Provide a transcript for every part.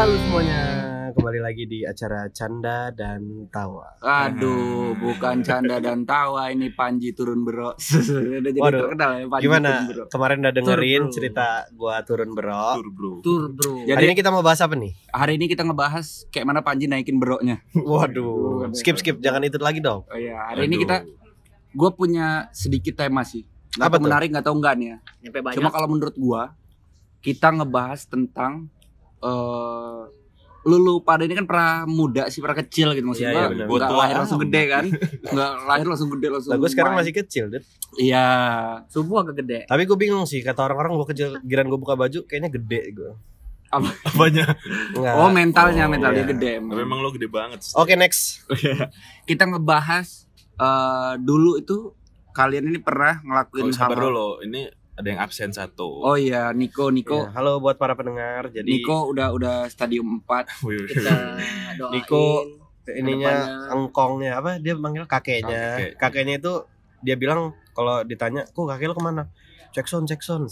Halo semuanya, kembali lagi di acara Canda dan Tawa. Aduh, bukan canda dan tawa ini Panji turun bro. Udah jadi Waduh, terkenal ya Panji Gimana? turun bro. Kemarin udah dengerin Tur, bro. cerita gua turun bro. Tur bro. Tur bro. Hari Jadi ini kita mau bahas apa nih? hari ini kita ngebahas kayak mana Panji naikin broknya. Waduh, skip skip, jangan itu lagi dong. Oh iya, hari ini kita gue punya sedikit tema sih. Nggak Apa menarik nggak tahu enggak nih ya. Cuma kalau menurut gua kita ngebahas tentang eh lulu pada ini kan pernah muda sih pernah kecil gitu maksud Iya, gua iya, benar. nggak lahir langsung gede kan nggak lahir langsung gede langsung Lah gue sekarang masih kecil, Dut. iya subuh agak gede. Tapi gue bingung sih, kata orang-orang gue kecil, giran gue buka baju, kayaknya gede gue. Apanya? Enggak. oh mentalnya Oh, mental dia iya. gede Tapi emang lo gede banget. Oke, next. kita ngebahas eh dulu itu kalian ini pernah ngelakuin Oh, sabar hal dulu. Ini ada yang absen satu. oh iya Niko Niko Ya, halo buat para pendengar. Jadi Niko udah udah stadium 4 Wih, wih, Kita wih. doain. Niko ininya engkongnya apa? Dia manggil kakeknya. Kakek. Kakeknya itu dia bilang kalau ditanya, "Kok kakek lo ke mana?" Sound, cek sound.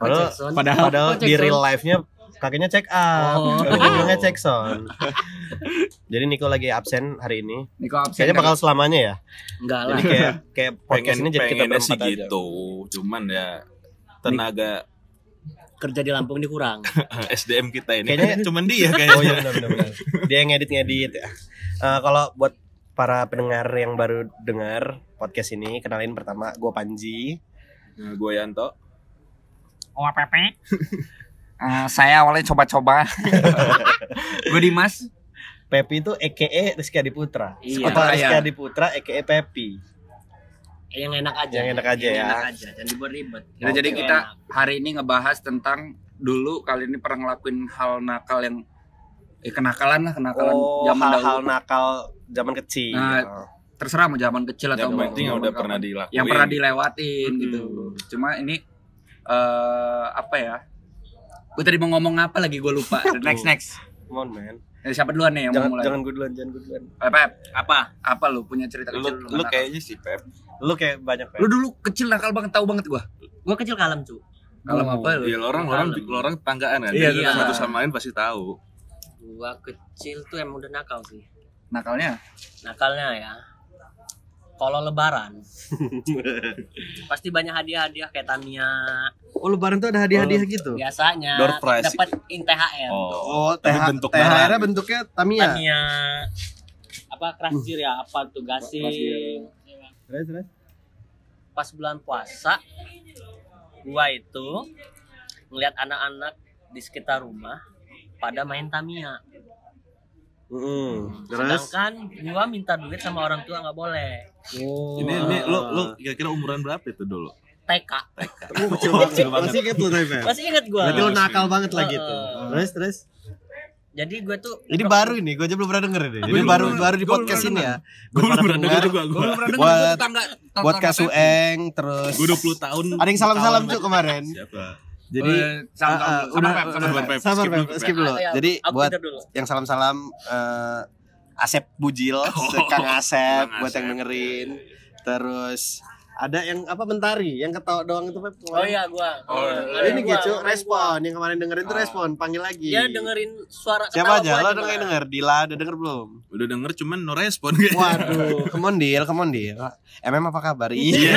Padahal Jackson. padahal Padahal Oh, di real life-nya kakeknya check up. Oh. Dia bilangnya check sound. Jadi Niko lagi absen hari ini. Niko absen Kayaknya bakal selamanya ya. Enggak lah. Jadi kayak kayak podcast pengen ini jadi kita pengennya sih berempat aja. gitu. Cuman ya tenaga Kerja di Lampung ini kurang. SDM kita ini Kayaknya- cuman dia Oh iya kayaknya. benar benar benar. Dia yang ngedit-ngedit ya. Eh, kalau buat para pendengar yang baru dengar podcast ini, kenalin pertama gue Panji. Nah, gue Yanto. Oh, Pepe. Eh, saya awalnya coba-coba gue Dimas Pepi itu EKE Rizky Adiputra. Iya. Apa Rizky Iya. Adiputra EKE Pepi. Yang enak aja. Yang enak aja Yang ya. Enak aja, jangan dibuat ribet. Nah, jadi Oke. kita Enak. hari ini ngebahas tentang dulu kalian ini pernah ngelakuin hal nakal yang eh, kenakalan lah kenakalan Oh, zaman hal-hal dahulu nakal zaman kecil. Nah, terserah mau zaman kecil atau Yang mau penting udah pernah dilakuin. yang pernah dilewatin Mm-mm. gitu cuma ini eh apa ya gue tadi mau ngomong apa lagi gue lupa next next Come on, man. Eh, siapa duluan nih yang Jangan mau mulai jangan gue duluan, jangan gue duluan. Eh, Pep, apa? apa lu punya cerita Lu, kecil lu nakal? kayaknya sih Pep. Lu kayak banyak lu dulu kecil nakal banget tahu banget gue Gua kecil kalem, cu. kalau Oh, apa lu Iya, lo orang orang Kalem. orang tetanggaan kan. Iya, iya. Satu sama lain pasti tahu. Gua kecil tuh emang udah nakal sih. nakalnya Nakalnya ya. Kalau lebaran pasti banyak hadiah-hadiah kayak Tamiya. Oh, lebaran tuh ada hadiah-hadiah gitu. Biasanya Door prize. dapat in THR. Oh. Oh, TH, bentuk THR -nya barang. bentuknya Tamiya. Tamiya apa krasir ya apa tuh gasing Terus, terus. pas bulan puasa gua itu ngeliat anak-anak di sekitar rumah pada main Tamiya Mm, sedangkan gua minta duit sama orang tua nggak boleh Oh. Ini ini lu lu kira-kira umuran berapa itu dulu? TK Oh, kecil banget. Masih inget lu tapi, Feb? masih inget gua Berarti lu nakal banget Heeh. gitu. Terus, terus. jadi gua tuh Ini baru ini, gue aja belum pernah denger ini. Ini belum baru baru di podcast ini ya. Gue belum pernah denger juga gue. gue belum pernah dengar Buat- buat Kasueng terus. Gue 20 tahun. Ada yang salam-salam cuy kemarin. Siapa? Jadi sama ah, ah, sabar Skip dulu, Pep. skip dulu. Ah, ya, Jadi aku buat tidur dulu. yang salam-salam eh, Asep Bujil, Kang Asep buat yang dengerin. Terus ada yang apa mentari, yang ketawa doang itu Pep. oh iya gua Oh, Ada Ini gua, gitu, respon. Yang kemarin dengerin tuh Ah. respon, panggil lagi. dia dengerin suara Siapa aja? Lo udah denger? Dila udah denger belum? Udah denger cuman no respon kayaknya. Waduh, come on Dil, come on Dil. MM apa kabar? Iya.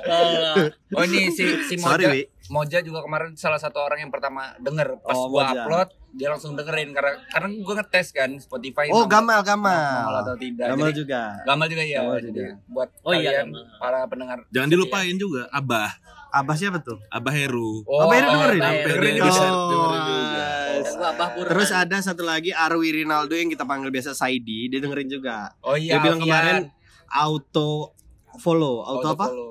Eh, oh ini si si Sorry, Moja juga kemarin salah satu orang yang pertama denger pas Oh, gua Moja. upload dia langsung dengerin karena karena gua ngetes kan Spotify Oh, Gamal, Gamal Gamal. atau tidak Gamal Jadi- juga. Gamal juga ya Gamal jadi juga. buat Oh iya, kalian Gamal. para pendengar Jangan dilupain juga Abah. Abah siapa tuh? Abah Heru. oh, Abah Heru dengerin? Abah Heru dengerin. Oh, dengerin juga. gua Abah Burhan. Terus ada satu lagi Arwi Rinaldo yang kita panggil biasa Saidi, dia dengerin juga. oh iya dia bilang Alfian. kemarin auto follow, auto, apa? follow.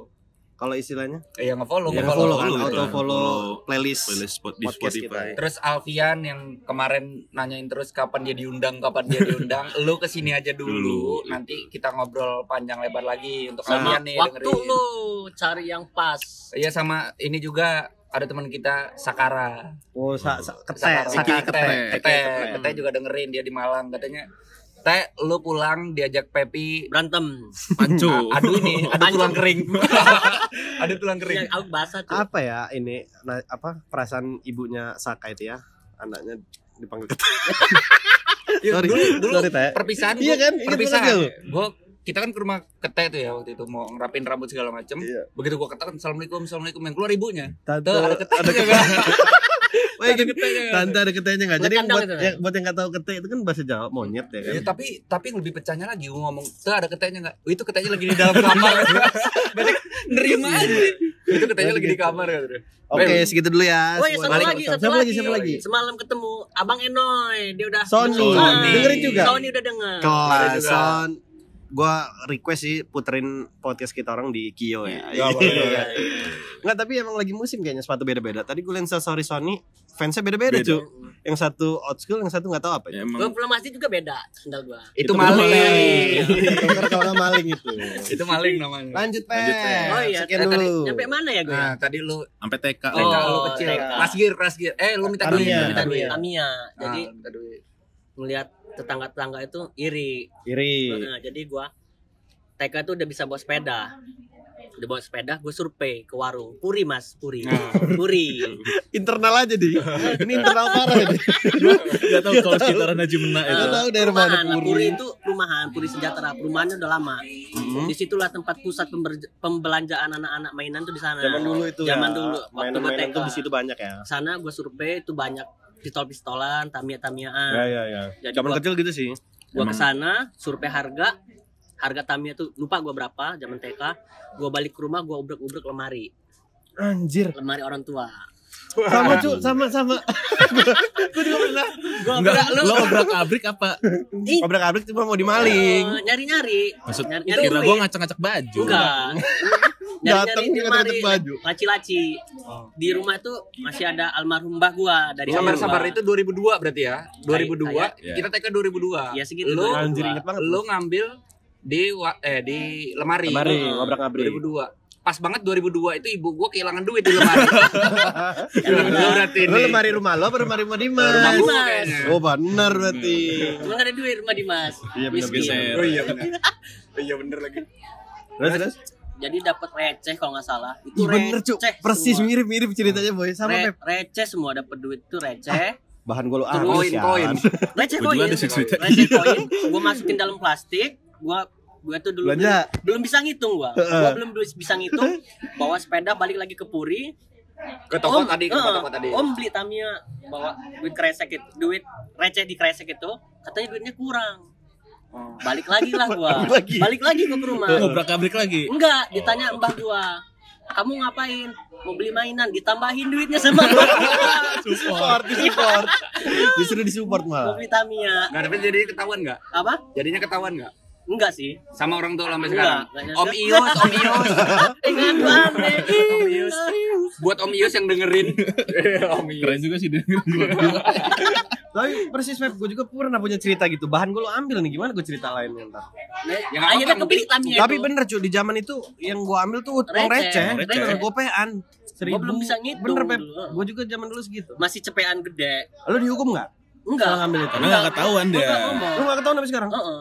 Kalau istilahnya? Eh, ya nge-follow, Ya, nge-follow. follow kan, follow, auto itu. follow Follow playlist. Playlist spot di Podcast Spotify. kita. Terus Alfian yang kemarin nanyain terus kapan dia diundang, kapan dia diundang. Lu ke sini aja dulu, Dulu. nanti kita ngobrol panjang lebar lagi untuk Sama Alfian nih waktu dengerin. lu cari yang pas Iya sama ini juga ada teman kita Sakara. Oh, sa, sa kete, Sakara. Saki Kete, kete. Kete, Kete juga dengerin dia di Malang katanya. Teh, lu pulang diajak Pepi berantem Pancu. A- adu ini, adu tulang kering. adu tulang yang kering. aku basah tuh Apa ya ini nah, apa perasaan ibunya Saka itu ya? Anaknya dipanggil Kete. Ya, Sorry. dulu dulu Sorry, Teh. perpisahan Iya kan? Ingat perpisahan gue kita kan ke rumah kete tuh ya waktu itu mau ngerapin rambut segala macem Iya. begitu gua katakan assalamualaikum assalamualaikum yang keluar ibunya Tante tuh ada kete ada ada Wah, ketenya. Tante ada ketenya nggak? Jadi Buat kandang buat itu, yang, buat yang nggak tahu kete itu kan bahasa Jawa monyet ya kan. Ya, tapi tapi yang lebih pecahnya lagi gua ngomong tuh ada ketenya nggak Oh, itu ketenya lagi di dalam kamar berarti nerima aja itu ketenya lagi di kamar kan Oke, segitu dulu ya. Oh ya satu lagi, satu siapa lagi. lagi, siapa lagi? Semalam ketemu Abang Enoy, dia udah Sony. Sony. Dengerin juga? Sony udah denger. Kelas Ada juga. son. Gua request sih puterin podcast kita orang di Kio ya. Nggak boleh. Iya. Nggak, tapi emang lagi musim kayaknya sepatu beda-beda. Tadi gue liat sorry Sony, fansnya beda-beda Beda. cuy. Yang satu old school, yang satu nggak tahu apa. Ya, Gua emang pulang masjid juga beda sendal gua. itu Itu maling Tukar kalau maling itu. itu maling namanya Lanjut, Pes. Lanjut, Pes. Oh iya, Sekian tadi dulu. nyampe mana ya gue? nah tadi lu sampai TK. TK Oh, lu kecil kelas gear eh lu minta duit minta duit Tamiya. Jadi Ah, minta duit melihat tetangga-tetangga itu iri. Iri. Nah, jadi gua TK tuh udah bisa bawa sepeda. Udah bawa sepeda, gue survei ke warung. Puri mas, puri. Nah. Puri. Internal aja di. Ini internal parah ini. Enggak tahu kalau sekitaran Haji Mena itu. Nggak tahu dari mana. Nah, Puri. Puri itu perumahan, Puri Sejahtera. Perumahannya udah lama. Mhm. Di situlah tempat pusat pembelanjaan anak-anak mainan tuh di sana. Zaman dulu itu Zaman ya. dulu. Waktu Mainan-mainan TK. tuh di situ banyak ya. Sana gue survei itu banyak pistol-pistolan, tamia-tamiaan. Ya ya ya. Jadi Zaman gua- kecil gitu sih. Gua ke sana, survei harga. Harga Tamiya tuh lupa gua berapa zaman TK. Gua balik ke rumah, gua ubrek-ubrek lemari. Anjir. Lemari orang tua. Sama cu, sama sama. Gue juga pernah. Gua Enggak, lo obrak abrik apa? Ih, Obrak abrik cuma mau dimaling. eh, nyari-nyari. Maksud Nyari- itu nyari kira duit. gua ngacak-ngacak baju. Enggak. Datang ngacak baju. Laci-laci. Di rumah tuh masih ada almarhum mbah gua dari sabar sabar itu 2002 berarti ya 2002 Kayak- kayak- kita TK 2002 Iya segitu. lu 2002. Anjir inget banget. lu ngambil di wa- eh di lemari Lemari, Heeh. ngobrak abrik. 2002 pas banget 2002 itu ibu gua kehilangan duit di lemari lu berarti Lo ini lemari rumah lo apa lemari rumah Dimas? Rumah Dimas. gua kayaknya. Oh benar berarti. Cuma nggak ada duit rumah Dimas. Iya benar benar. oh iya benar oh iya bener lagi Terus terus. Jadi dapat receh kalau nggak salah. Itu bener cuk. receh Persis semua. mirip-mirip ceritanya boy. Sama Re- Pep. receh semua dapat duit itu receh. Bahan gue lo Terus habis koin ya. koin receh Gua juga koin. Receh koin. Gua masukin dalam plastik. Gua gua tuh dulu belum, belum bisa ngitung gua. Gua belum bisa ngitung. Bawa sepeda balik lagi ke Puri. ke toko Om, tadi ke toko tadi Om beli Tamiya bawa duit kresek itu, duit receh di kresek itu, katanya duitnya kurang. Oh. Balik lagi lah gua. Balik lagi? Balik lagi gua ke rumah. Ngobrak abrik lagi. Enggak, ditanya mbah gua. Kamu ngapain? Mau beli mainan, ditambahin duitnya sama gua. Support, support. Disuruh disupport Mau malah. beli Tamiya. nggak tapi jadinya ketahuan nggak Apa? jadinya ketahuan nggak Enggak sih. sama orang tua sampai Enggak, sekarang enggak Om. Ius Om Ius Dengan aneh. Om Ius buat Om Ius yang dengerin Om Ius Keren juga sih dia. Tapi persis Pep, gue juga pernah punya cerita gitu. Bahan gue lo ambil nih, gimana gue cerita lainnya ntar. Yang Akhirnya apa, kebeli Tamiya Tapi itu. bener cuy, di zaman itu yang gue ambil tuh uang Receh, receh, receh. receh, gopean. Seribu. belum bisa ngitung Bener Pep, dulu. gue juga zaman dulu segitu. Masih cepean gede. Lo dihukum nggak? Enggak. Kalau ngambil itu. Karena enggak ketahuan dia. Enggak. Lu gak ketahuan sampai sekarang? Heeh.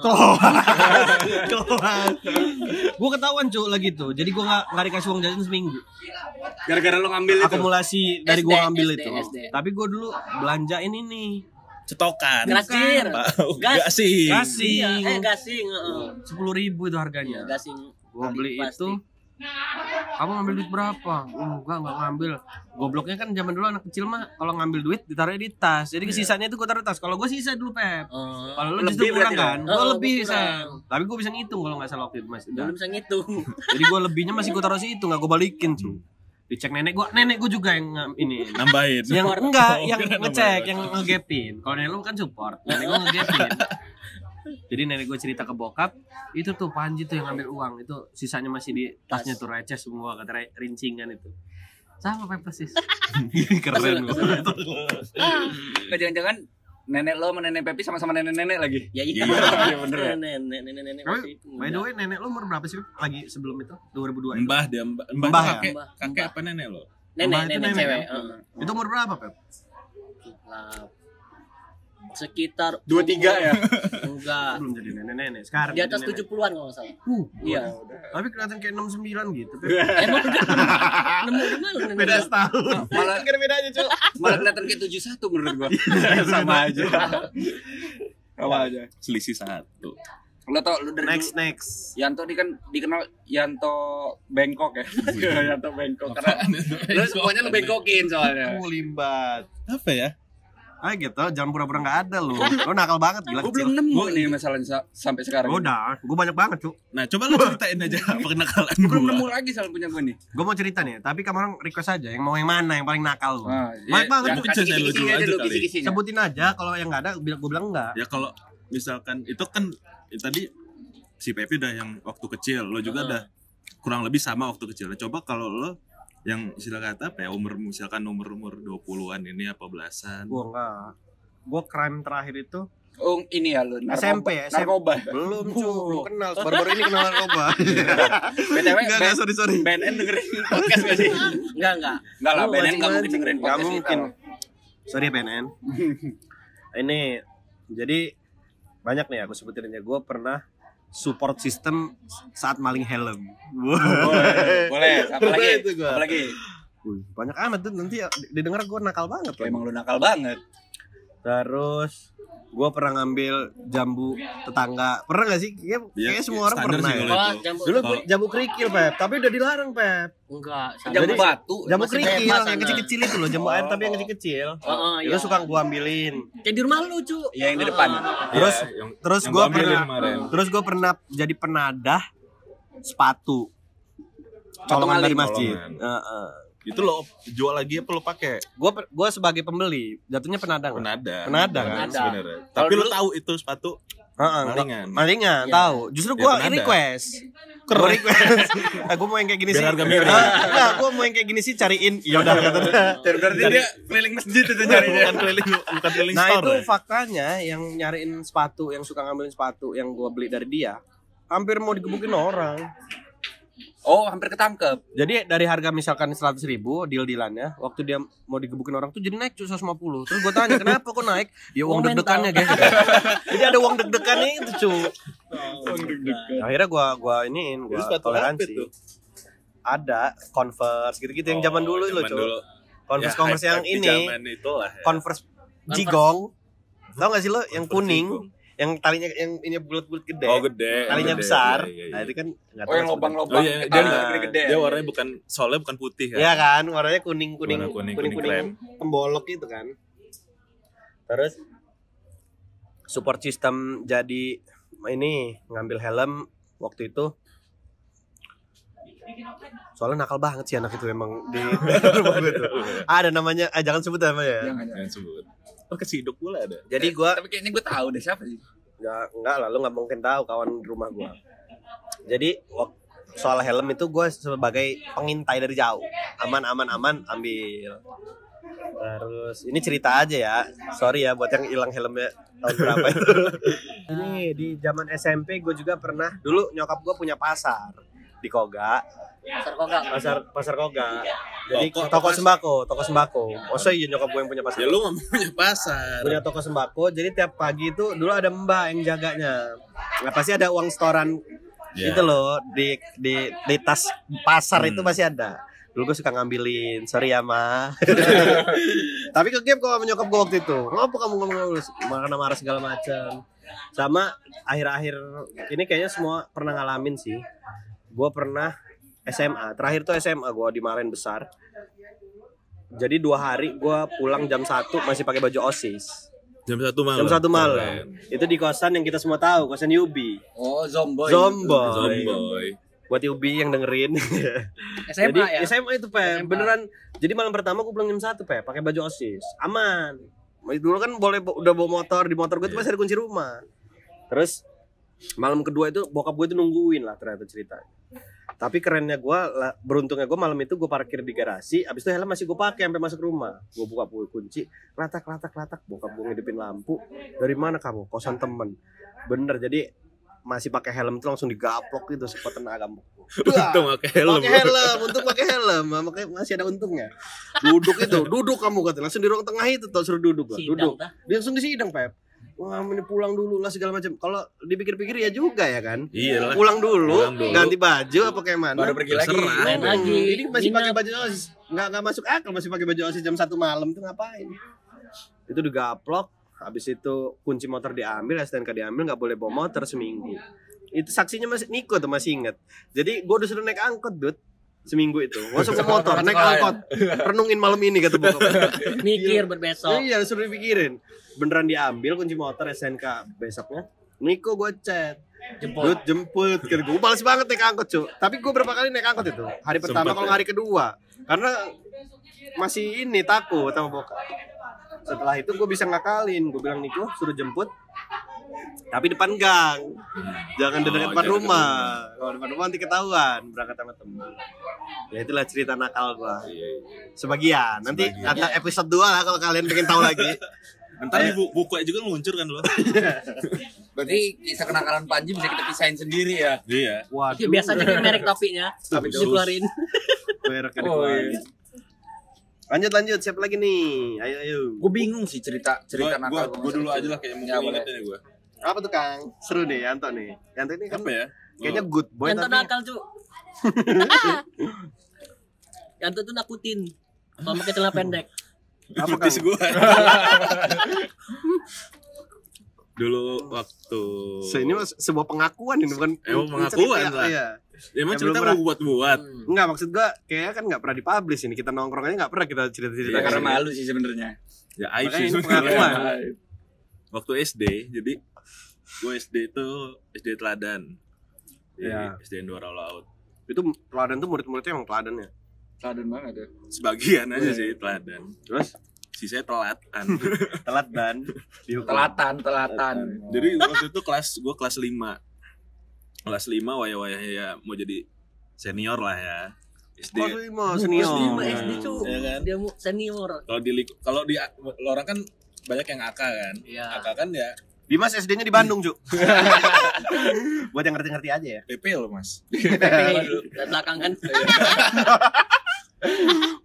Keluar. Gue ketahuan cuy lagi tuh. Jadi gue gak, gak dikasih uang jajan seminggu. gara-gara lo ngambil itu Akumulasi dari SD, gue ngambil SD, itu. SD. Tapi gue dulu belanjain ini. Cetokan. Gasir. Gas. Gasing. Gasing. Iya, eh gasing. Sepuluh ribu itu harganya. Gasing. Gue beli Plastik. itu. Kamu ngambil duit berapa? Oh, enggak, enggak ngambil. Gobloknya kan zaman dulu anak kecil mah kalau ngambil duit ditaruh di tas. Jadi kesisanya itu gue taruh di tas. Kalau gue sisa dulu Pep. Oh, Kalau lu justru kurang kan? Gue Oh, lebih gua. Sam. Tapi gue bisa ngitung kalau nggak salah waktu itu mas. Udah. belum bisa ngitung. Jadi gue lebihnya masih gue taruh situ nggak gue balikin cuy. Dicek nenek gue, nenek gue juga yang ngam- ini. Nambahin. yang enggak, Oh, yang ngecek, nambahin. yang ngegepin. Kalau nenek lu kan support, nenek gue ngegepin. Jadi nenek gue cerita ke bokap, itu tuh Panji tuh yang ngambil uang, itu sisanya masih di tasnya tuh receh semua kata re- rincingan itu. Sama Pep persis. Keren lu. Nggak, jangan-jangan nenek lo sama nenek Pepi sama-sama nenek-nenek lagi Ya iya. Iya, bener ya. Nenek, nenek, nenek masih itu. By the way, nenek lu umur berapa sih lagi sebelum itu? 2002 itu. Mbah dia mbah. Mbah, Mbah ya? kakek, Mbah, kakek mbah. apa nenek lo? Nenek, Mbah itu nenek nenek cewek. heeh. Itu umur berapa Pep? Sekitar dua tiga ya enggak Belum jadi nenek-nenek. Sekarang di atas nenek. 70-an kalau nggak salah. Uh, Iya. Tapi kelihatan kayak 69 gitu. Pep. Emang udah nemu di mana? ini. Beda setahun. malah Gak ada bedanya, Cuk. malah kelihatan kayak 71 menurut gua. Sama aja. Sama aja. Selisih satu. Lo tau lu dari Next dulu, next. Yanto ini kan dikenal Yanto Bangkok ya. Yanto Bangkok karena lu semuanya lu bengkokin soalnya. limbat. Apa ya? Ah gitu, jangan pura-pura gak ada lu. Lu nakal banget gila Gue kecil. belum nemu nih masalahnya sa- sampai sekarang. Udah, gue banyak banget, Cuk. Nah, coba lu ceritain aja apa kenakalan Gua belum gua. nemu lagi soal punya gue nih. Gue mau cerita nih, tapi kamu orang request aja yang mau yang mana yang paling nakal lu. Ah, Banyak banget, saya lu dulu aja kali. Sebutin aja kalau yang nggak ada bilang gue bilang enggak. Ya kalau misalkan itu kan ya tadi si Pepi udah yang waktu kecil, lo juga Ah. udah kurang lebih sama waktu kecil. Nah, Coba kalau lo yang istilah kata apa ya umur misalkan umur umur 20-an ini apa belasan. Gue enggak. Gue crime terakhir itu Oh, ini ya lu. narkoba- SMP ya, SMP. Narkoba. belum cu, belum kenal. Baru-baru ini kenal narkoba. BTW, Enggak, enggak, sorry, sorry. BNN dengerin podcast gak sih? Enggak, enggak. Enggak lah, BNN nggak mungkin dengerin podcast mungkin. kita. Sorry BNN. ini jadi banyak nih aku sebutin aja. Gue pernah support system saat maling helm. Boleh, boleh. Apa lagi? Itu gua. Apa lagi? Wih, banyak amat tuh nanti didengar gue nakal banget. Emang lu nakal banget. Terus gue pernah ngambil jambu tetangga. Pernah gak sih? Kayaknya, Iya, kayaknya semua orang pernah sih ya. kalau Oh, itu. jambu. Dulu Kalau- jambu kerikil, Pep. Tapi udah dilarang, Pep. Enggak. Jambu Jadi- batu. Jambu kerikil bebas yang sana. kecil-kecil itu loh, jambu air tapi yang kecil-kecil. Heeh, Itu iya. suka gue ambilin. Kayak di rumah lu, Cu. Iya, yang di depan. Terus Iya, yang- terus yang gue gua ambilin pernah kemarin. terus gue pernah jadi penadah sepatu colongan dari masjid. colongan. Itu lo jual lagi apa lo pakai? Gue gue sebagai pembeli jatuhnya penadang. Penada. Penada, kan? Sebenarnya. Tapi lo tahu itu sepatu Heeh, malingan. malingan Iya. tahu. Justru Ya, gue penada. request. Gue request. Ah, gue mau yang kayak gini Biar sih. Nah, gue mau yang kayak gini sih cariin. Ya udah kata dia. Berarti dia keliling masjid itu nyarinya. bukan keliling bukan keliling Nah store. itu ya? faktanya yang nyariin sepatu, yang suka ngambilin sepatu yang gue beli dari dia, hampir mau digebukin orang. Oh, hampir ketangkep. Jadi dari harga misalkan 100 ribu deal dealannya, waktu dia mau digebukin orang tuh jadi naik cuy 150. Terus gue tanya kenapa kok naik? Ya uang Oh, deg-degannya guys. jadi ada uang deg-degannya itu cuy. Akhirnya gua gua iniin, Itu gua toleransi. tuh? Ada Converse gitu-gitu yang zaman dulu loh cuy. Converse Ya, Converse yang ini, Zaman itulah ya. Converse Jigong. Tau gak sih lo yang Converse kuning, Jigong. Yang talinya yang ini bulat-bulat gede. Oh gede. talinya gede, besar. iya, iya, Nah, iya. itu kan nggak Oh, tahu yang sebenarnya. lubang-lubang. Oh iya, gede, dia, gede-gede. dia warnanya bukan soalnya bukan putih ya. Iya kan, warnanya kuning kuning Warna kuning, kuning kuning kuning pembolok gitu kan. Terus support system jadi ini ngambil helm waktu itu soalnya nakal banget sih anak itu emang di rumah gue tuh. Ada namanya, eh jangan sebut namanya ya. Jangan, jangan. Yang sebut. Oh kesiduk pula ada. Jadi gua Tapi kayaknya gue tahu deh siapa sih. ya enggak lah, lu nggak mungkin tahu kawan rumah gua. Jadi soal helm itu gue sebagai pengintai dari jauh, aman aman aman ambil. Terus ini cerita aja ya, sorry ya buat yang hilang helmnya tahun berapa itu. ini di zaman SMP gue juga pernah dulu nyokap gue punya pasar di Koga, Pasar kogak. pasar pasar Koga. Jadi Toko toko, sembako, toko sembako. Oh iya nyokap gue yang punya pasar Ya lu nggak punya pasar. punya toko sembako jadi tiap pagi itu dulu ada mbak yang jaganya nah, pasti ada uang setoran Ya. itu loh di di di tas pasar Hmm. itu masih ada dulu gue suka ngambilin sorry ya ma tapi ke game kok sama nyokap gue waktu itu ngapa kamu ngomong marah marah segala macam sama akhir-akhir ini kayaknya semua pernah ngalamin sih gue pernah SMA terakhir tuh SMA gue dimarahin besar. Jadi dua hari gue pulang jam 1 masih pakai baju osis. Jam satu malam. jam satu malam. Keren. itu di kosan yang kita semua tahu kosan Yubi Oh, Zomboy. Zomboy. Zomboy. buat Yubi yang dengerin. SMA jadi ya. SMA itu pe. SMA. beneran. Jadi malam pertama gue pulang jam satu pe. Pakai baju osis. Aman. Dulu kan boleh udah bawa motor di motor gue tuh masih ada kunci rumah. Terus malam kedua itu bokap gue tuh nungguin lah ternyata cerita tapi kerennya gue beruntungnya gue malam itu gue parkir di garasi abis itu helm masih gue pakai sampai masuk rumah. Gue buka kunci latak latak latak bokap gue ngidupin lampu. Dari mana kamu? Kosan temen. Bener jadi masih pakai helm itu langsung digaplok gitu sekuat tenaga Untung pakai helm. pakai helm untuk pakai helm. Makanya masih ada untungnya. Duduk itu duduk kamu kata langsung di ruang tengah itu tuh suruh duduk lah duduk. dia langsung di sidang pep wah ini pulang dulu lah segala macam. Kalau dipikir-pikir ya juga ya kan. Iya lah. pulang dulu, Pulang dulu. ganti baju apa kayak mana? Baru pergi lagi. Main lagi. ini masih pakai baju osis. Nggak nggak masuk akal masih pakai baju osis jam satu malam tuh ngapain? Itu digaplok habis itu kunci motor diambil STNK diambil nggak boleh bawa motor seminggu. Itu saksinya masih Niko tuh masih inget jadi gue udah suruh naik angkot dud seminggu itu. Usah bawa motor naik angkot. Renungin malam ini kata bokap. Mikir buat besok. iya suruh dipikirin. Beneran diambil kunci motor SNK besoknya. Niko gue chat. Jemput. Jemput. Gitu gue males banget naik angkot cuy tapi gue berapa kali naik angkot itu? Hari pertama Sempet kalau ya? hari kedua. Karena masih ini takut sama bokap. Setelah itu gue bisa ngakalin. Gue bilang Niko suruh jemput tapi depan gang jangan di Oh, depan jangan rumah kalau depan rumah nanti ketahuan berangkat sama temen ya itulah cerita nakal gua sebagian nanti Sebagian. ada episode 2 lah kalau kalian pengen tahu lagi Ntar di bu- buku juga meluncur kan lo. Berarti kisah kenakalan Panji bisa kita pisahin sendiri ya. Iya. waduh Ya, biasa jadi merek topinya. Bagus. Dikeluarin. merek ada Oh, iya. lanjut lanjut siapa lagi nih ayo ayo Gue bingung sih cerita cerita Gua, nakal. gua, gua dulu aja lah kayak mau Ya, inget boleh. ini gue. Apa tuh kang seru nih Yanto nih Yanto ini kan Apa ya? kayaknya good boy Yanto tapi nakal, cu. Yanto tuh nakutin. Kalau pakai celana pendek. apa kang gue. dulu waktu Se- ini mas sebuah pengakuan ini bukan Emang pengakuan cerita, lah. iya. Ya, emang Ya, cerita mau buat-buat. Hmm. Enggak maksud gua kayaknya kan nggak pernah dipublish ini kita nongkrong aja nggak pernah kita cerita-cerita Iya, karena malu sih sebenarnya. Ya aib sih pengakuan. Waktu SD, jadi gue SD itu SD Teladan. Di Iya. SD Dora Laut. itu teladan tuh murid-muridnya emang teladan ya Teladan banget ya. Sebagian aja Iya. sih teladan. terus Sisanya telat kan. telat dan dihukum Telatan, telatan. Jadi waktu itu kelas gue kelas 5 Kelas 5 waya-waya ya mau jadi senior lah ya SD kelas lima senior Kelas lima SD, cu. Ya kan? Dia mau senior. Kalau di kalau di lo orang kan banyak yang AK kan Iya. AK kan ya Dimas SD-nya di Bandung cu buat yang ngerti-ngerti aja ya. PP lo mas. PP dan belakang kan.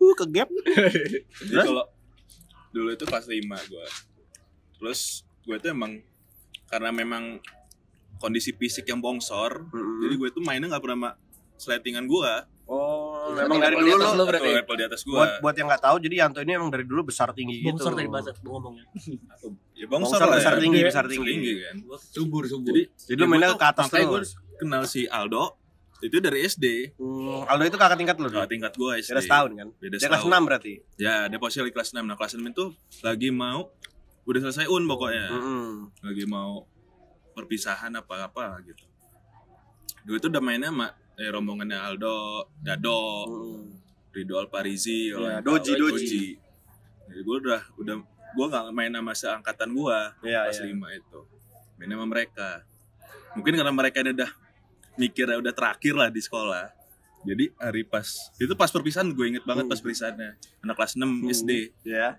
uh ke gap Jadi Terus? kalau dulu itu kelas 5 gue Terus gue tuh emang Karena memang kondisi fisik yang bongsor Jadi gue tuh mainnya gak pernah sama sletingan gue oh memang dari dulu lo lo berarti. Atau level di atas gue buat buat yang nggak tahu jadi Yanto ini emang dari dulu besar tinggi gitu Bongsor tadi bahasa ngomongnya. Ya bongsor, Bongsor, lah besar ya. tinggi, besar tinggi. kan Subur, subur. Jadi jadi lu ya mainnya gua tuh- ke atas makanya gue kenal si Aldo itu dari SD Hmm, Aldo itu kakak tingkat lu Kakak tingkat gue SD beda setahun kan beda dia kelas setahun. 6 berarti ya dia posisi di kelas 6 nah kelas 6 itu lagi mau udah selesai un pokoknya Mm-mm. lagi mau perpisahan apa apa gitu dulu itu udah mainnya sama eh, rombongannya Aldo Dado Mm. Ridho Alparizi Ya, tahu, Doji, Doji. jadi gue udah udah gue nggak main sama seangkatan gue Iya, kelas iya. 5 itu main sama mereka mungkin karena mereka ini udah mikirnya udah terakhir lah di sekolah jadi hari pas itu pas perpisahan gue inget banget Hmm. pas perpisahannya anak kelas 6 Hmm. SD ya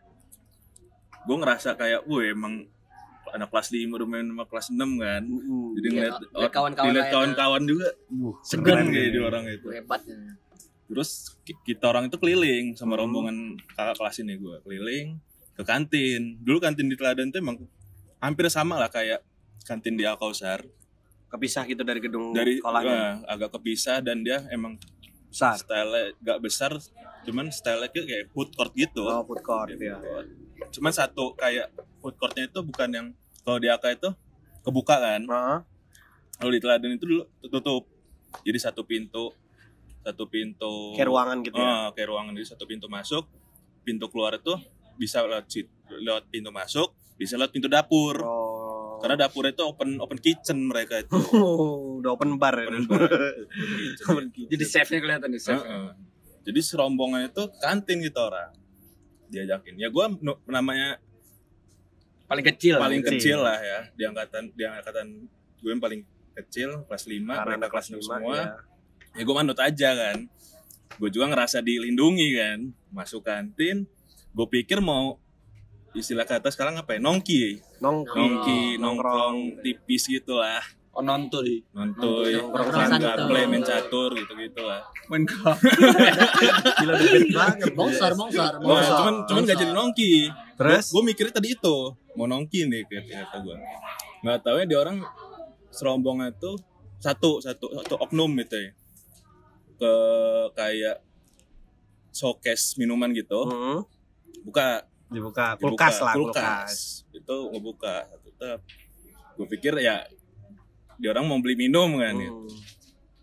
gue ngerasa kayak wah emang anak kelas 5 udah main sama kelas 6 kan. Mm-mm. jadi Iya, ngeliat lihat kawan-kawan dilihat kawan-kawan juga Uh, segan kayak di orang itu. Hebat. terus ki- kita orang itu keliling sama Hmm. rombongan kakak kelas ini gue keliling ke kantin. Dulu kantin di Teladan tuh emang hampir sama lah kayak kantin di Al Kausar. Kepisah gitu dari gedung dari sekolahnya? eh, agak kepisah dan dia emang besar? style gak besar cuman style kayak food court gitu. Oh food court Gitu. ya cuman satu kayak food courtnya itu bukan yang kalau di AK itu kebuka kan? Heeh. kalau di Teladan itu dulu tutup. Jadi satu pintu satu pintu kayak ruangan gitu ya? Ah, kayak ruangan. Jadi satu pintu masuk pintu keluar itu bisa lewat lewat pintu masuk bisa lewat pintu dapur. Oh. Karena dapur itu open open kitchen mereka itu. Oh, udah open bar ya? Open bar. Open kitchen. Jadi chefnya kelihatan nih, chef. Heeh. jadi serombongan itu kantin gitu orang. Diajakin. Ya gue namanya Paling kecil. paling kecil. kecil lah ya. Di angkatan di angkatan gue yang paling kecil kelas 5 karena mereka kelas kelas 6 lima semua ya. ya gue manut aja kan. Gue juga ngerasa dilindungi kan masuk kantin gue pikir mau istilah kata sekarang apa ya? Nongki. Nongkrong nongki nongkrong. nongkrong tipis gitu lah Oh, nonton di. main santai. gaple main catur gitu gitu lah. Main gila bad banget. Bongsor, bongsor, Wah, bongsor. cuman cuman gak jadi nongki. Terus? Gue mikirnya tadi itu mau nongki nih kayak kata gue nggak tahu ya dia orang serombongan itu satu satu satu oknum gitu ya. Ke kayak showcase minuman gitu. Hmm. buka. Dibuka. Dibuka, kulkas lah, kulkas. itu ngebuka. Tetap. Gue pikir ya dia orang mau beli minum kan gitu. Hmm.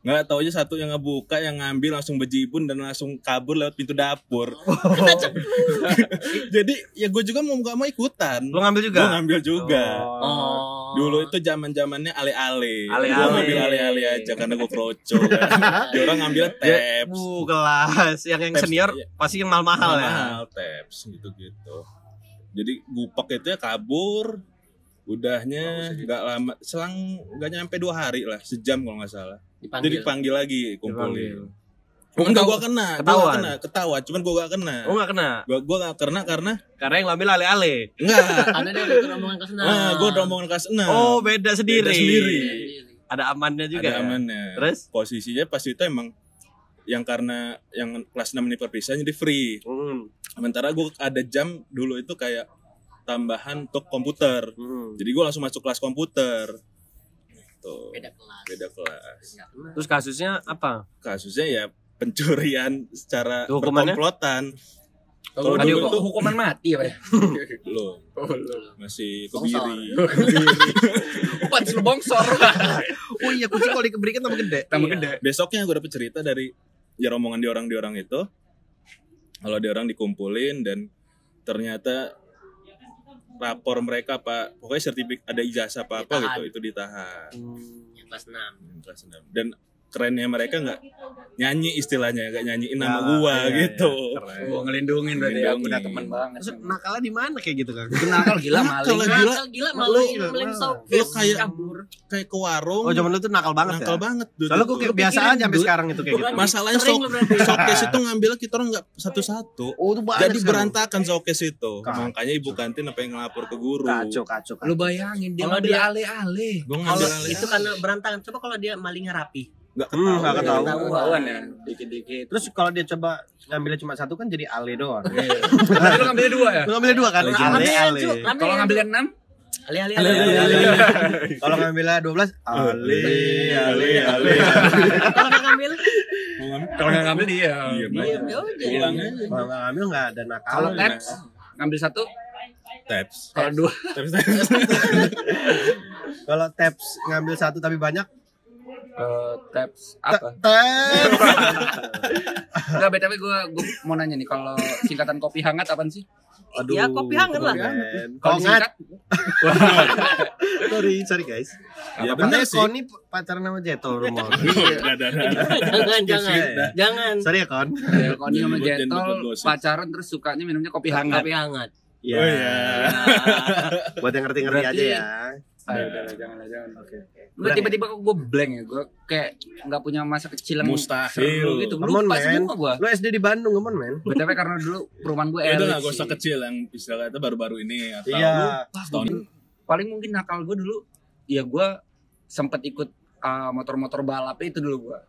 nggak tahu aja satu yang ngebuka yang ngambil langsung bejibun dan langsung kabur lewat pintu dapur jadi ya gue juga mau nggak mau ikutan Lu ngambil juga? gue ngambil juga Oh. dulu itu zaman zamannya ale-ale Ale-ale. gue ngambil ale-ale aja karena gue kroco kan. dia orang ngambil Ya, taps Bu, kelas yang yang Taps, senior iya. pasti yang mahal-mahal ya. mahal taps gitu gitu jadi gupak itu ya kabur udahnya nggak lama selang nggak nyampe dua hari lah sejam kalau nggak salah Dipanggil. jadi dipanggil lagi kumpulin Dipanggil. Oh, enggak gua kena, gua nggak kena, ketawa, cuman gua gak kena. Oh enggak kena. Gua gua gak kena karena Karena yang ngambil ale-ale. enggak. Ada dia udah rombongan ke sana. Ah, gua rombongan kelas 6. Oh, beda sendiri. Beda sendiri. Ada amannya juga. Ada ya? amannya. Terus? Posisinya pas itu emang yang karena yang kelas 6 ini perpisah jadi free. Hmm. Sementara gua ada jam dulu itu kayak tambahan untuk komputer. Hmm. Jadi gua langsung masuk kelas komputer. Tuh, Beda kelas. beda kelas. Terus kasusnya apa? Kasusnya ya pencurian secara Tuh, berkomplotan. Kalau Kalau dulu itu tuh- hukuman mati apa ya? Belum, masih Bongsor. kebiri. Bukan lu bongsor. Oh iya, kucing kalau dikeberikan tambah gede. Tambah Iya. gede. besoknya gue dapet cerita dari ya rombongan di orang di orang itu kalau di orang dikumpulin dan ternyata rapor mereka pak pokoknya sertifikat ada ijazah apa apa Ditahan. gitu itu ditahan Yang kelas 6. Kelas enam. dan kerennya mereka nggak nyanyi istilahnya nggak nyanyiin nama Ya, gua iya, gitu Keren. Gua ngelindungin berarti ya, Ngelindungin. udah temen banget. Terus nakalnya di mana kayak gitu kan? Itu nakal gila maling. Kalau gila Nakal gila malu Lu- maling lu- kayak- kabur. kayak ke warung Oh, zaman lu tuh nakal banget nakal ya. banget Dut. Soalnya gue kayak Lu biasa pikirin, aja sampai sekarang itu kayak gitu. masalahnya showcase itu ngambilnya kita orang nggak satu-satu Oh, jadi berantakan showcase itu makanya ibu kantin apa yang ngelapor ke guru Kacau, kacau. Lu bayangin dia Kalau ngambil ale-ale. gue Kalau ngambil alih itu karena berantakan. Coba kalau dia malingnya rapi. Nggak Hmm, ketahuan nggak ketahuan. Ketahuan ya, dikit-dikit. Terus kalau dia coba ngambilnya cuma satu kan jadi ale doang. Berarti lu ngambilnya dua ya? Lu ngambilnya dua kan? Ale, Ale, ale. Kalau ngambilnya enam, Ali-ali. Ale, ale, ale. Kalau ngambilnya 12 ale, ale, ale. Kalau nggak ngambil, kalau nggak ngambil dia. Iya, iya, ya. Kalau nggak ngambil nggak ada nakal. Kalau taps, ngambil satu, Taps. kalau dua, taps. Kalau taps ngambil satu tapi banyak, eh, taps apa? taps. Enggak, BTW gue gue mau nanya nih kalau singkatan kopi hangat apaan sih? Aduh. Ya, kopi hangat lah. Kalau Kongat. Sorry, sorry guys. Ya bener sih. Koni pacaran sama Jetol udah. Jangan, jangan. Iya. Jangan. Sorry ya Kon. ya, dia sama Jetol pacaran terus sukanya minumnya kopi hangat. Kopi hangat. Ya. Oh iya. Buat yang ngerti-ngerti aja ya. Ah, udah, jangan lah, jangan. Oke. Lu tiba-tiba kok gue blank ya, gue kayak nggak punya masa kecil yang Mustahil. gitu. Come on, man. semua gue. Lu SD di Bandung, come on, men. BTW karena dulu perumahan gue Ya elit nggak sih. kecil yang istilah kata baru-baru ini atau Iya. Wah, Setahun. mungkin- paling mungkin nakal gue dulu ya gue sempet ikut uh, motor-motor balap itu dulu gue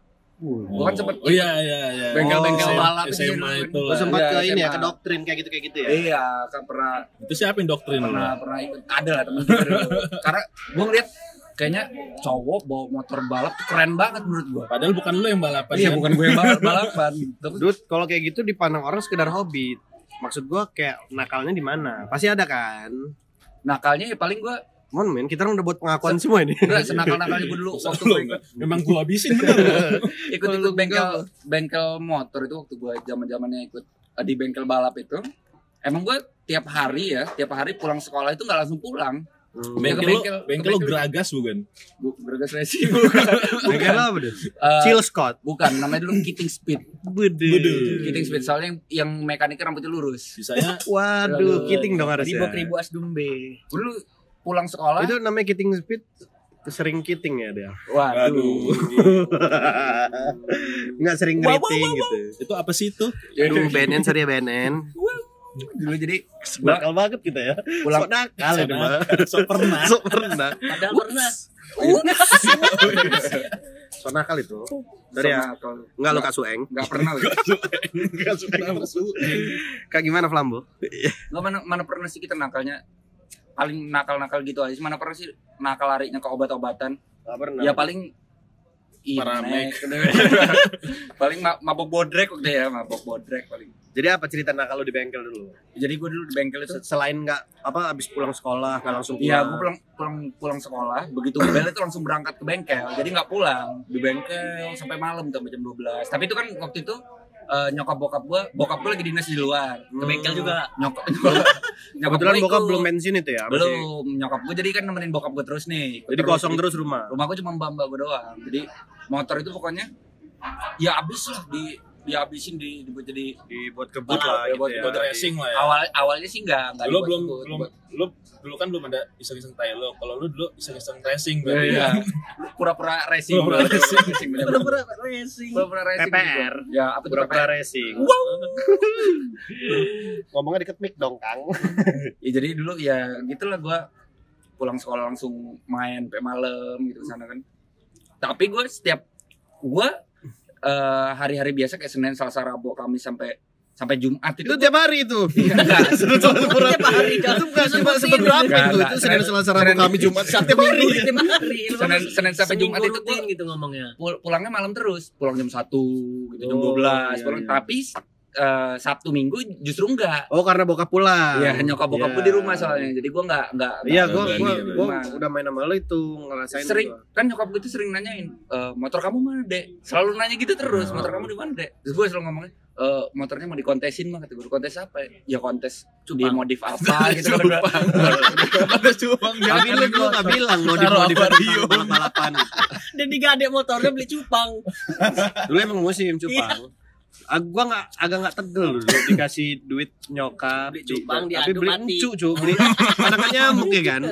Gua kan sempet Oh iya iya iya. bengkel-bengkel Oh, balap itu SMA dulu. itu Lu lah. sempat Iya, ke ini ya, ke doktrin kayak gitu kayak gitu ya. iya kan pernah Itu siapa yang doktrin pernah pernah ikut ada lah dulu karena gue ngeliat kayaknya cowok bawa motor balap tuh keren banget menurut gue Padahal bukan lu yang balapan iya kan? bukan gue yang balap balapan Dut, kalau kayak gitu dipandang orang sekedar hobi. Maksud gua kayak nakalnya di mana? Pasti ada kan. nakalnya ya paling gue Mon men, kita orang udah buat pengakuan semua ini. enggak senakal nakalnya gue dulu waktu gue ikut Memang gua habisin bener. ikut ikut bengkel bengkel motor itu waktu gue zaman zamannya ikut eh, di bengkel balap itu emang gue tiap hari ya tiap hari pulang sekolah itu nggak langsung pulang Hmm. Bengkel- Bengkel bengkel- bengkel- geragas bukan? Bu, bergas racing bukan Bengkel apa deh? Eh, Chill Scott. bukan namanya dulu Kitting Speed Bude. Kitting Speed soalnya yang, yang mekaniknya rambutnya lurus Sisanya Waduh, Aduh. kiting dong harusnya. Ribu ribu asdumbe. dulu pulang sekolah Itu namanya kiting speed sering kiting ya dia. waduh Aduh. Enggak sering wah, gitu. itu apa sih itu? Aduh, BNN sorry ya BNN. dulu jadi gua Nakal banget kita ya. pulang Sok nakal ya, Mbak. So pernah. Sok pernah. Padahal pernah. Sok nakal itu. Sorry ya. Enggak lo kasueng. nggak pernah loh. Enggak suka masuk. Kayak gimana Flambo? Nggak mana mana pernah sih kita nakalnya paling nakal nakal gitu aja sih mana pernah sih nakal larinya ke obat-obatan Enggak pernah. ya paling Paramek. Paling ma- mabok bodrek waktu ya, mabok bodrek paling. Jadi apa cerita nakal lu di bengkel dulu? Jadi gue dulu di bengkel itu Selain nggak apa abis pulang sekolah nggak langsung pulang. Iya, gue pulang pulang pulang sekolah, begitu bel itu langsung berangkat ke bengkel. Jadi nggak pulang di bengkel sampai malam tuh sampai jam 12. Tapi itu kan waktu itu eh, nyokap bokap gue, bokap gue lagi dinas di luar. Ke bengkel juga. Nyokap nyokap, nyokap Kebetulan bokap ikut. belum pensiun itu ya? masih- belum nyokap gue jadi kan nemenin bokap gue terus nih. Jadi kosong Jadi terus rumah. Rumah gue cuma mbak mbak gue doang. Jadi motor itu pokoknya ya habis lah di dihabisin di dibuat jadi Dibuat kebut Ah, lah gitu buat- ya. buat racing lah ya awal awalnya sih nggak nggak lu belum kebut. belum Buat- lu dulu kan belum ada iseng-iseng tai lo kalau lu dulu iseng-iseng racing Iya, berarti iya. pura-pura racing Pura-pura pura-pura racing bener-bener. Pura-pura racing. pura-pura racing PPR. gitu. ya apa tuh Pura-pura racing. Ngomongnya deket mic dong, Kang. ya jadi dulu ya gitulah gua pulang sekolah langsung main sampai malam gitu sana kan tapi gue setiap gue eh, hari-hari biasa kayak Senin Selasa Rabu Kamis sampai sampai Jumat itu Itu tiap hari itu. enggak Tiap hari. Itu bukan cuma seberapa Enggak, itu. enggak. Itu Senin Selasa Rabu Kamis Jumat setiap hari. Senin Senin sampai Jumat itu rutin gitu ngomongnya. pul- pulangnya malam terus pulang jam 1 gitu jam Oh, 12 iya, pulang iya. tapi eh, Sabtu Minggu justru enggak Oh, karena bokap pulang. Iya, nyokap bokap Iya. gue di rumah soalnya. Jadi gue nggak nggak Iya, nggak gua berani gua ya, gua berani. udah main sama lo itu ngerasain sering gua. kan nyokap gue tuh sering nanyain e, motor kamu mana dek selalu nanya gitu terus Oh. motor kamu di mana dek terus gue selalu ngomongnya e, motornya mau dikontesin mah kata gue kontes apa ya? ya kontes di modif apa gitu kan ada cupang Tapi lu gua enggak bilang mau di Taruh mau di akuarium. balapan. Dan digadek motornya beli cupang. Dulu emang musim cupang. Ah, gua nggak agak nggak tegel dulu dikasih duit nyokap Beli cupang, tapi diadu beli encu cu beli. Anakan nyamuk ya kan?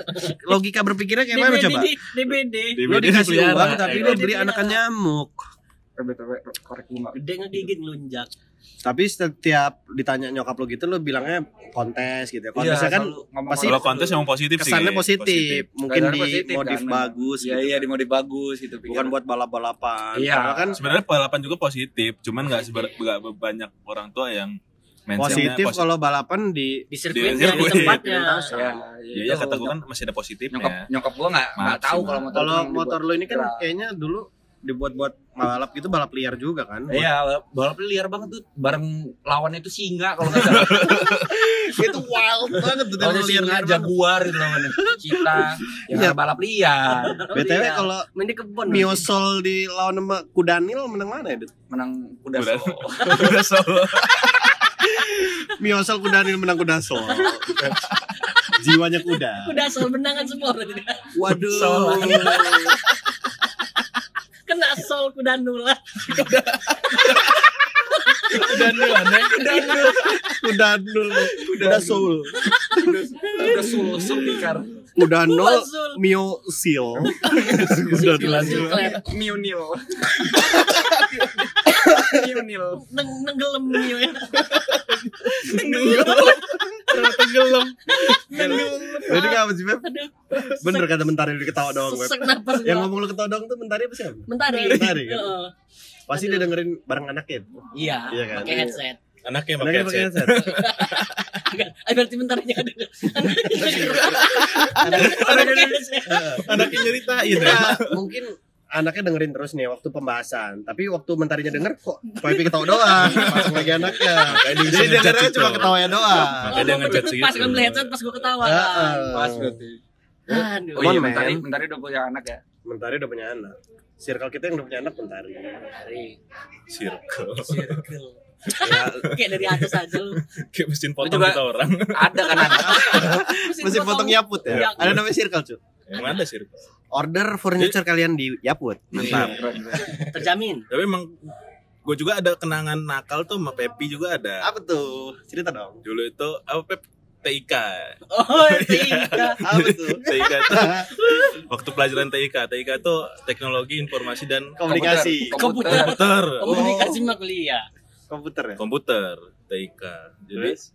Logika berpikirnya kayak mana DBD coba? Di- DBD. lo dikasih uang tapi lo kan? beli anakan nyamuk korek gue nggak Gede ngegigit ngelunjak. tapi setiap ditanya nyokap lo gitu lo bilangnya kontes gitu ya kontesnya kan selalu ngomong pasti kalau kontes emang positif sih kesannya positif, mungkin Kesannya di positif, modif kan. bagus iya gitu iya kan. di modif bagus gitu bukan pikiran. buat balap-balapan Iya. Karena kan sebenarnya balapan juga positif cuman nggak banyak orang tua yang positif kalau balapan di Di sirkuitnya, di, sirkuit. tempatnya. ya, Iya, ya, kata gue kan masih ada positifnya. nyokap nyokap gue nggak nggak tahu kalau motor kalau yang motor lo ini kan kayaknya dulu dibuat-buat balap gitu balap liar juga kan Iya, balap liar banget tuh. Bareng lawannya itu singa kalau nggak salah. itu wild banget tuh Lawannya singa, jaguar gitu lawannya. Cita, ya Iya. balap liar. btw Iya. kalau Main di kebun. Miosol di lawan sama Kudanil menang mana ya? Dut? Menang kuda Udah, solo. udah solo. Miosol Kudanil menang Kudasol. Jiwanya kuda. Udah sol benangan semua berarti. Waduh. Kena sol kuda nula. Kudanil aneh. Kudanil. Kudanil. Kuda Soul. Kuda solo sultikar. Kudanol Sul. Miosil. Siklet. Miunil. Miunil. Neng nenggelem nih ya. Tenggelam. Jadi apa sih, Beb? Aduh. Bener kata Mentari lu ketawa doang, Beb. Yang ngomong lu ketawa doang tuh Mentari apa siapa? Mentari. Mentari, kan? Heeh. Pasti dia dengerin bareng anaknya. Iya. Iya kan? Pakai headset. Anaknya pakai headset. headset. Ah, berarti mentarinya ada. Anaknya nyeritain Ya, ya. mungkin anaknya dengerin terus nih waktu pembahasan. Tapi waktu mentarinya denger kok Pipi ketawa doang. Pasang lagi anaknya. Jadi dengernya cuma ketawanya doang. Makanya dia segitu. Pas kan beli headset pas gua ketawa. Heeh. Pas berarti. Aduh. Oh iya, mentari, mentari udah punya anak ya. Mentari udah punya anak. Circle kita yang udah punya anak Mentari. Mentari. Circle. Circle. Ya, Kayak dari atas aja lu. Kayak mesin potong juga- kita orang. Ada kan anak. Masih potong Yaput ya. Iya. Ada namanya Circle, cu. Emang ada circle. Order furniture kalian di Yaput. Mantap. Keren. Terjamin. Tapi emang gue juga ada kenangan nakal tuh sama Pepi juga ada. Apa tuh? Cerita dong. Dulu itu apa Pep? TIK. Oh, tiga. Apa tuh? TIK itu waktu pelajaran TIK. TIK itu teknologi informasi dan Komunikasi. Komputer. komputer. Komunikasi mah kuliah. Komputer ya. Komputer TIK. Jadi Terus?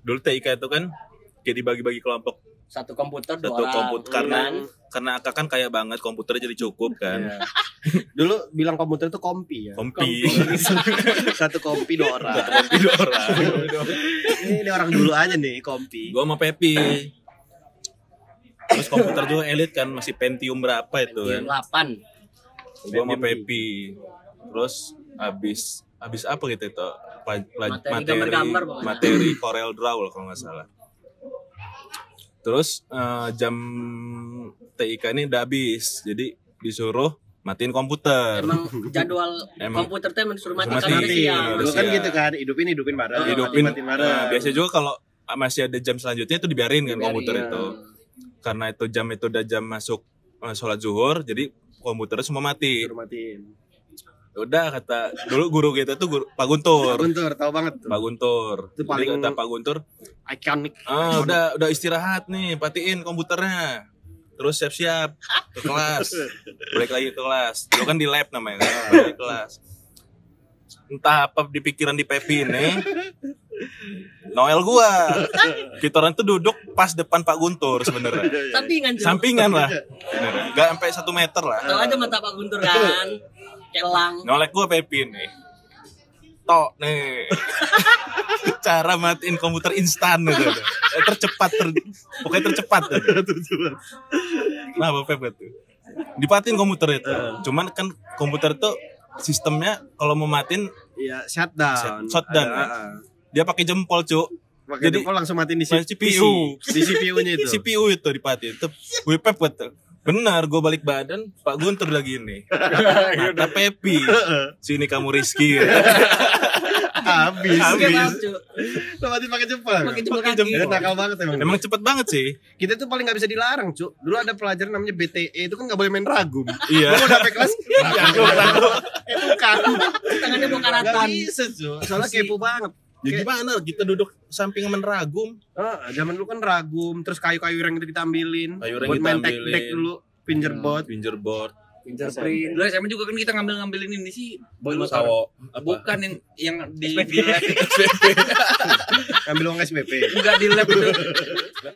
dulu TIK itu kan kayak dibagi-bagi kelompok Satu komputer dua satu orang. komputer karena Kan? karena akak kan kaya banget komputernya jadi cukup kan. Iya. Dulu bilang komputer itu kompi ya. Kompi. Satu kompi dua orang. Kompi dua orang. Ini, ini orang dulu aja nih kompi. Gua sama Pepi. Terus komputer juga elit kan masih Pentium berapa itu Pentium kan. 8. gue sama Pepi terus habis habis apa gitu itu Pa- pela- Materi materi pokoknya. materi Corel Draw lah kalau nggak salah terus eh, jam TIK ini udah habis jadi disuruh matiin komputer Emang jadwal Emang. komputer tuh emang disuruh mati Mati. karena siang. Dulu kan gitu kan, hidupin hidupin bareng. hidupin mati bareng. nah, biasa juga kalau masih ada jam selanjutnya itu dibiarin kan Dibiarin, komputer iya. itu karena itu jam itu udah jam masuk eh, sholat zuhur jadi komputernya semua mati Suruh matiin. Udah kata dulu guru kita tuh guru, Pak Guntur. Guntur, tahu banget tuh. Pak Guntur. Itu Jadi paling- kata Pak Guntur Iconic. ah udah udah istirahat nih patiin komputernya. Terus siap-siap ke kelas. Balik lagi ke kelas. Dulu kan di lab namanya kan? Balik ke kelas. Entah apa di pikiran di Pepi ini Noel gua. Kita orang tuh duduk pas depan Pak Guntur sebenarnya. Sampingan sampingan lah. Bener. nggak sampai satu meter lah. Tahu aja mata Pak Guntur kan. Kelang. nolek gua Pepi nih tok nih cara matiin komputer instan gitu Eh, tercepat ter, pokoknya tercepat nah Pep gitu dipatiin komputer itu cuman kan komputer tuh sistemnya kalau mau matiin Iya, shutdown. Shutdown, Ada, ya? ah. dia pakai jempol cuk Pakai Jadi- jempol langsung matiin di CPU. CPU. Di CPU-nya itu. CPU itu dipatiin itu gue Pep gitu benar gue balik badan Pak Guntur lagi nih kata Pepi sini kamu Rizky Habis. Oke, Habis. cuy. Lo matiin pakai jempol. Pakai jempol kaki. Ya, nakal banget emang. emang cepet banget sih kita tuh paling nggak bisa dilarang, Cuk. Dulu ada pelajaran namanya BTE itu kan nggak boleh main ragum. iya Lu udah sampai kelas ragum, ragum. Itu kan. Tangannya mau karatan. bisa, Cuk. Soalnya kepo banget. Ya gimana kita duduk samping men ragum Ah, zaman dulu kan ragum, terus kayu-kayu yang kita ambilin. Kayu buat kita main tek ambilin. deck dulu, fingerboard. fingerboard Dulu SMA juga kan kita ngambil-ngambilin ini sih. Dulu sawo Bukan yang yang di, di lab Ngambil uang SPP. enggak di lab itu.